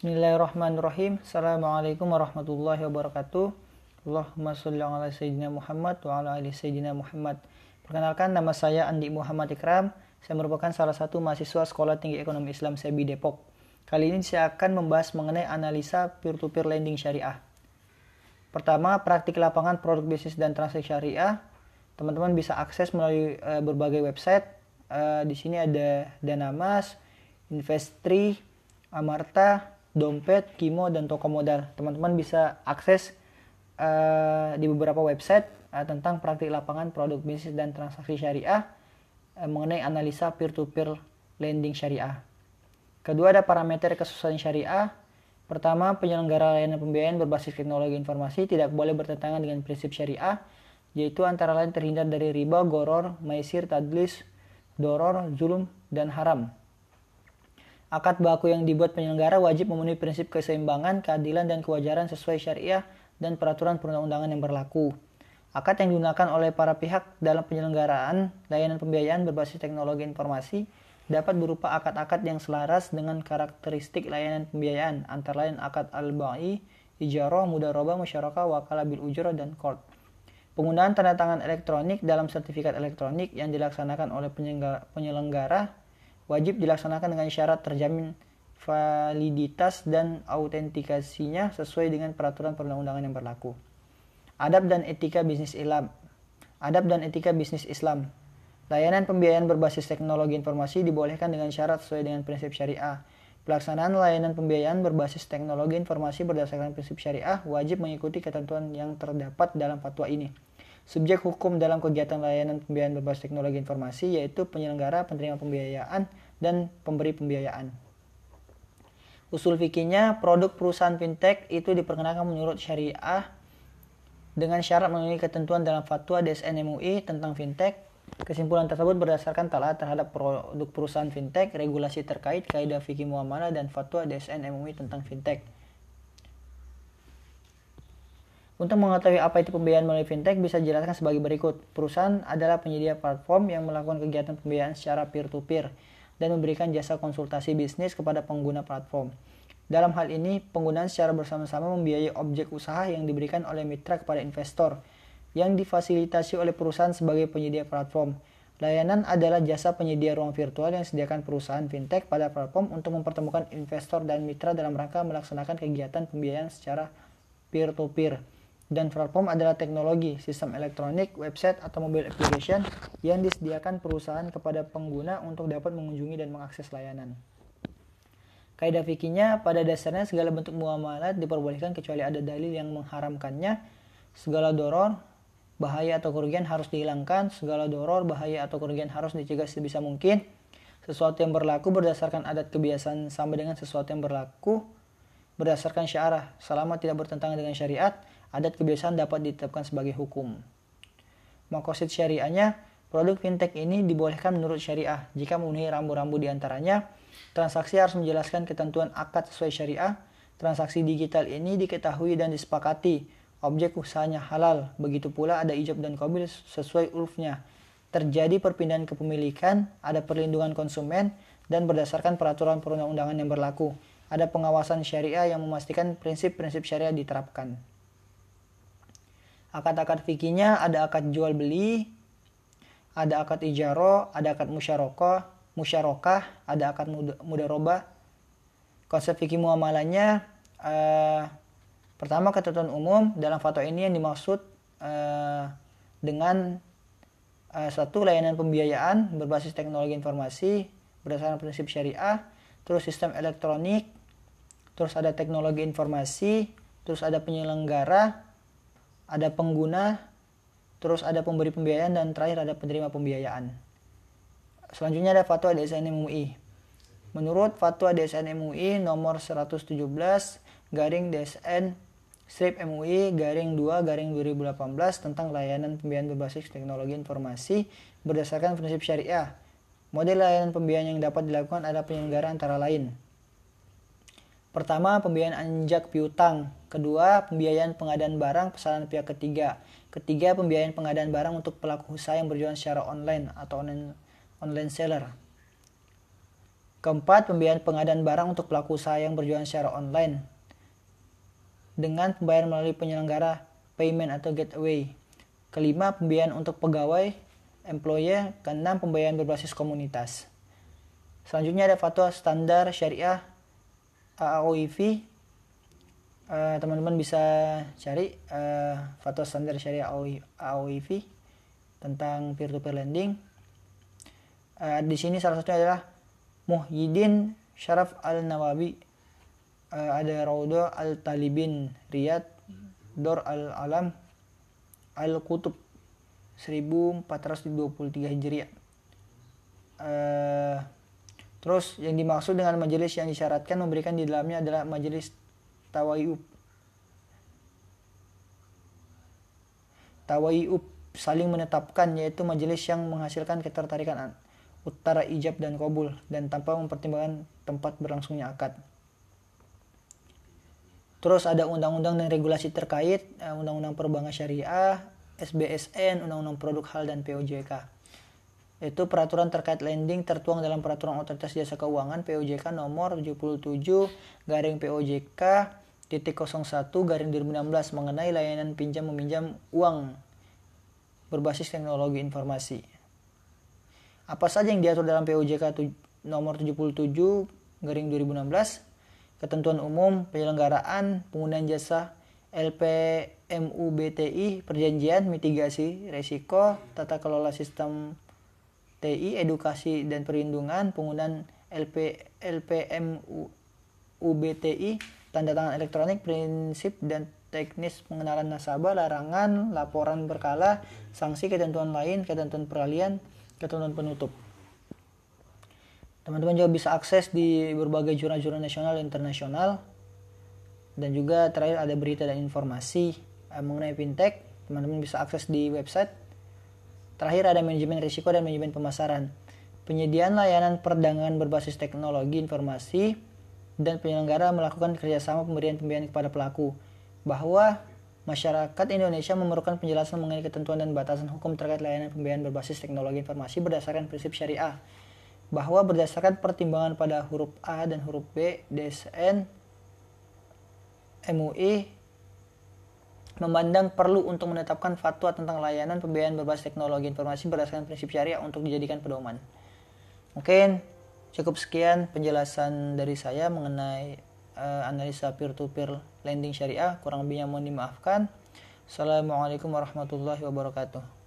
Bismillahirrahmanirrahim. Assalamualaikum warahmatullahi wabarakatuh. Allahumma sholli ala sayyidina Muhammad wa ala ali sayyidina Muhammad. Perkenalkan nama saya Andi Muhammad Ikram. Saya merupakan salah satu mahasiswa Sekolah Tinggi Ekonomi Islam SEBI Depok. Kali ini saya akan membahas mengenai analisa peer-to-peer lending syariah. Pertama, praktik lapangan produk bisnis dan transaksi syariah. Teman-teman bisa akses melalui uh, berbagai website. Uh, di sini ada Danamas, Investri, Amarta, dompet, kimo, dan toko modal. Teman-teman bisa akses uh, di beberapa website uh, tentang praktik lapangan produk bisnis dan transaksi syariah uh, mengenai analisa peer-to-peer lending syariah. Kedua ada parameter kesusahan syariah. Pertama, penyelenggara layanan pembiayaan berbasis teknologi informasi tidak boleh bertentangan dengan prinsip syariah, yaitu antara lain terhindar dari riba, goror, maisir, tadlis, doror, zulum, dan haram. Akad baku yang dibuat penyelenggara wajib memenuhi prinsip keseimbangan, keadilan, dan kewajaran sesuai syariah dan peraturan perundang-undangan yang berlaku. Akad yang digunakan oleh para pihak dalam penyelenggaraan layanan pembiayaan berbasis teknologi informasi dapat berupa akad-akad yang selaras dengan karakteristik layanan pembiayaan, antara lain akad al-ba'i, ijarah, mudarabah, musyarakah, wakalah bil ujrah, dan court. Penggunaan tanda tangan elektronik dalam sertifikat elektronik yang dilaksanakan oleh penyelenggara wajib dilaksanakan dengan syarat terjamin validitas dan autentikasinya sesuai dengan peraturan perundang-undangan yang berlaku. Adab dan etika bisnis Islam. Adab dan etika bisnis Islam. Layanan pembiayaan berbasis teknologi informasi dibolehkan dengan syarat sesuai dengan prinsip syariah. Pelaksanaan layanan pembiayaan berbasis teknologi informasi berdasarkan prinsip syariah wajib mengikuti ketentuan yang terdapat dalam fatwa ini. Subjek hukum dalam kegiatan layanan pembiayaan berbasis teknologi informasi yaitu penyelenggara, penerima pembiayaan, dan pemberi pembiayaan. Usul fikihnya, produk perusahaan fintech itu diperkenalkan menurut syariah dengan syarat memenuhi ketentuan dalam fatwa DSN MUI tentang fintech. Kesimpulan tersebut berdasarkan taat terhadap produk perusahaan fintech, regulasi terkait, kaidah fikih muamalah, dan fatwa DSN MUI tentang fintech. Untuk mengetahui apa itu pembiayaan melalui fintech bisa dijelaskan sebagai berikut. Perusahaan adalah penyedia platform yang melakukan kegiatan pembiayaan secara peer-to-peer dan memberikan jasa konsultasi bisnis kepada pengguna platform. Dalam hal ini, penggunaan secara bersama-sama membiayai objek usaha yang diberikan oleh mitra kepada investor yang difasilitasi oleh perusahaan sebagai penyedia platform. Layanan adalah jasa penyedia ruang virtual yang disediakan perusahaan fintech pada platform untuk mempertemukan investor dan mitra dalam rangka melaksanakan kegiatan pembiayaan secara peer-to-peer. -peer dan platform adalah teknologi, sistem elektronik, website, atau mobile application yang disediakan perusahaan kepada pengguna untuk dapat mengunjungi dan mengakses layanan. Kaidah fikihnya, pada dasarnya segala bentuk muamalat diperbolehkan kecuali ada dalil yang mengharamkannya. Segala doror, bahaya atau kerugian harus dihilangkan. Segala doror, bahaya atau kerugian harus dicegah sebisa mungkin. Sesuatu yang berlaku berdasarkan adat kebiasaan sama dengan sesuatu yang berlaku berdasarkan syarah selama tidak bertentangan dengan syariat adat kebiasaan dapat ditetapkan sebagai hukum. Makosid syariahnya, produk fintech ini dibolehkan menurut syariah jika memenuhi rambu-rambu di antaranya. Transaksi harus menjelaskan ketentuan akad sesuai syariah. Transaksi digital ini diketahui dan disepakati. Objek usahanya halal. Begitu pula ada ijab dan qabil sesuai urfnya. Terjadi perpindahan kepemilikan, ada perlindungan konsumen, dan berdasarkan peraturan perundang-undangan yang berlaku. Ada pengawasan syariah yang memastikan prinsip-prinsip syariah diterapkan. Akad-akad fikihnya ada akad jual beli, ada akad ijaro, ada akad musyarakah, musyarakah, ada akad mudaroba. Konsep fikih muamalahnya uh, pertama ketentuan umum dalam fatwa ini yang dimaksud uh, dengan uh, satu layanan pembiayaan berbasis teknologi informasi berdasarkan prinsip syariah, terus sistem elektronik, terus ada teknologi informasi, terus ada penyelenggara, ada pengguna, terus ada pemberi pembiayaan, dan terakhir ada penerima pembiayaan. Selanjutnya ada fatwa DSN MUI. Menurut fatwa DSN MUI nomor 117 garing DSN strip MUI garing 2 garing 2018 tentang layanan pembiayaan berbasis teknologi informasi berdasarkan prinsip syariah. Model layanan pembiayaan yang dapat dilakukan ada penyelenggara antara lain Pertama, pembiayaan anjak piutang. Kedua, pembiayaan pengadaan barang pesanan pihak ketiga. Ketiga, pembiayaan pengadaan barang untuk pelaku usaha yang berjualan secara online atau online, online seller. Keempat, pembiayaan pengadaan barang untuk pelaku usaha yang berjualan secara online dengan pembayaran melalui penyelenggara payment atau gateway. Kelima, pembiayaan untuk pegawai, employee. Keenam, pembiayaan berbasis komunitas. Selanjutnya ada fatwa standar syariah AAOIV. Uh, teman-teman bisa cari uh, fatwa standar syariah AAOIV tentang peer-to-peer lending. Uh, di sini salah satunya adalah Muhyiddin Syaraf Al-Nawawi uh, ada Raudo Al-Talibin Riyad Dor Al-Alam Al-Kutub 1423 Hijriah uh, terus yang dimaksud dengan majelis yang disyaratkan memberikan di dalamnya adalah majelis tawayub tawayub saling menetapkan yaitu majelis yang menghasilkan ketertarikan utara ijab dan kabul dan tanpa mempertimbangkan tempat berlangsungnya akad. Terus ada undang-undang dan regulasi terkait, eh, undang-undang perbankan syariah, SBSN, undang-undang produk hal dan POJK. Itu peraturan terkait lending tertuang dalam peraturan otoritas jasa keuangan POJK nomor 77 garing POJK titik 01 garing 2016 mengenai layanan pinjam meminjam uang berbasis teknologi informasi. Apa saja yang diatur dalam POJK nomor 77 garing 2016 ketentuan umum penyelenggaraan penggunaan jasa LPMUBTI perjanjian mitigasi resiko tata kelola sistem TI edukasi dan perlindungan penggunaan LP LPMUBTI tanda tangan elektronik prinsip dan teknis pengenalan nasabah larangan laporan berkala sanksi ketentuan lain ketentuan peralihan ketentuan penutup. Teman-teman juga bisa akses di berbagai jurnal-jurnal nasional dan internasional. Dan juga terakhir ada berita dan informasi eh, mengenai fintech. Teman-teman bisa akses di website. Terakhir ada manajemen risiko dan manajemen pemasaran. Penyediaan layanan perdagangan berbasis teknologi informasi dan penyelenggara melakukan kerjasama pemberian pembiayaan kepada pelaku bahwa Masyarakat Indonesia memerlukan penjelasan mengenai ketentuan dan batasan hukum terkait layanan pembiayaan berbasis teknologi informasi berdasarkan prinsip syariah bahwa berdasarkan pertimbangan pada huruf A dan huruf B DSN MUI memandang perlu untuk menetapkan fatwa tentang layanan pembiayaan berbasis teknologi informasi berdasarkan prinsip syariah untuk dijadikan pedoman. Mungkin cukup sekian penjelasan dari saya mengenai uh, analisa peer-to-peer lending syariah. Kurang lebihnya mohon dimaafkan. Assalamualaikum warahmatullahi wabarakatuh.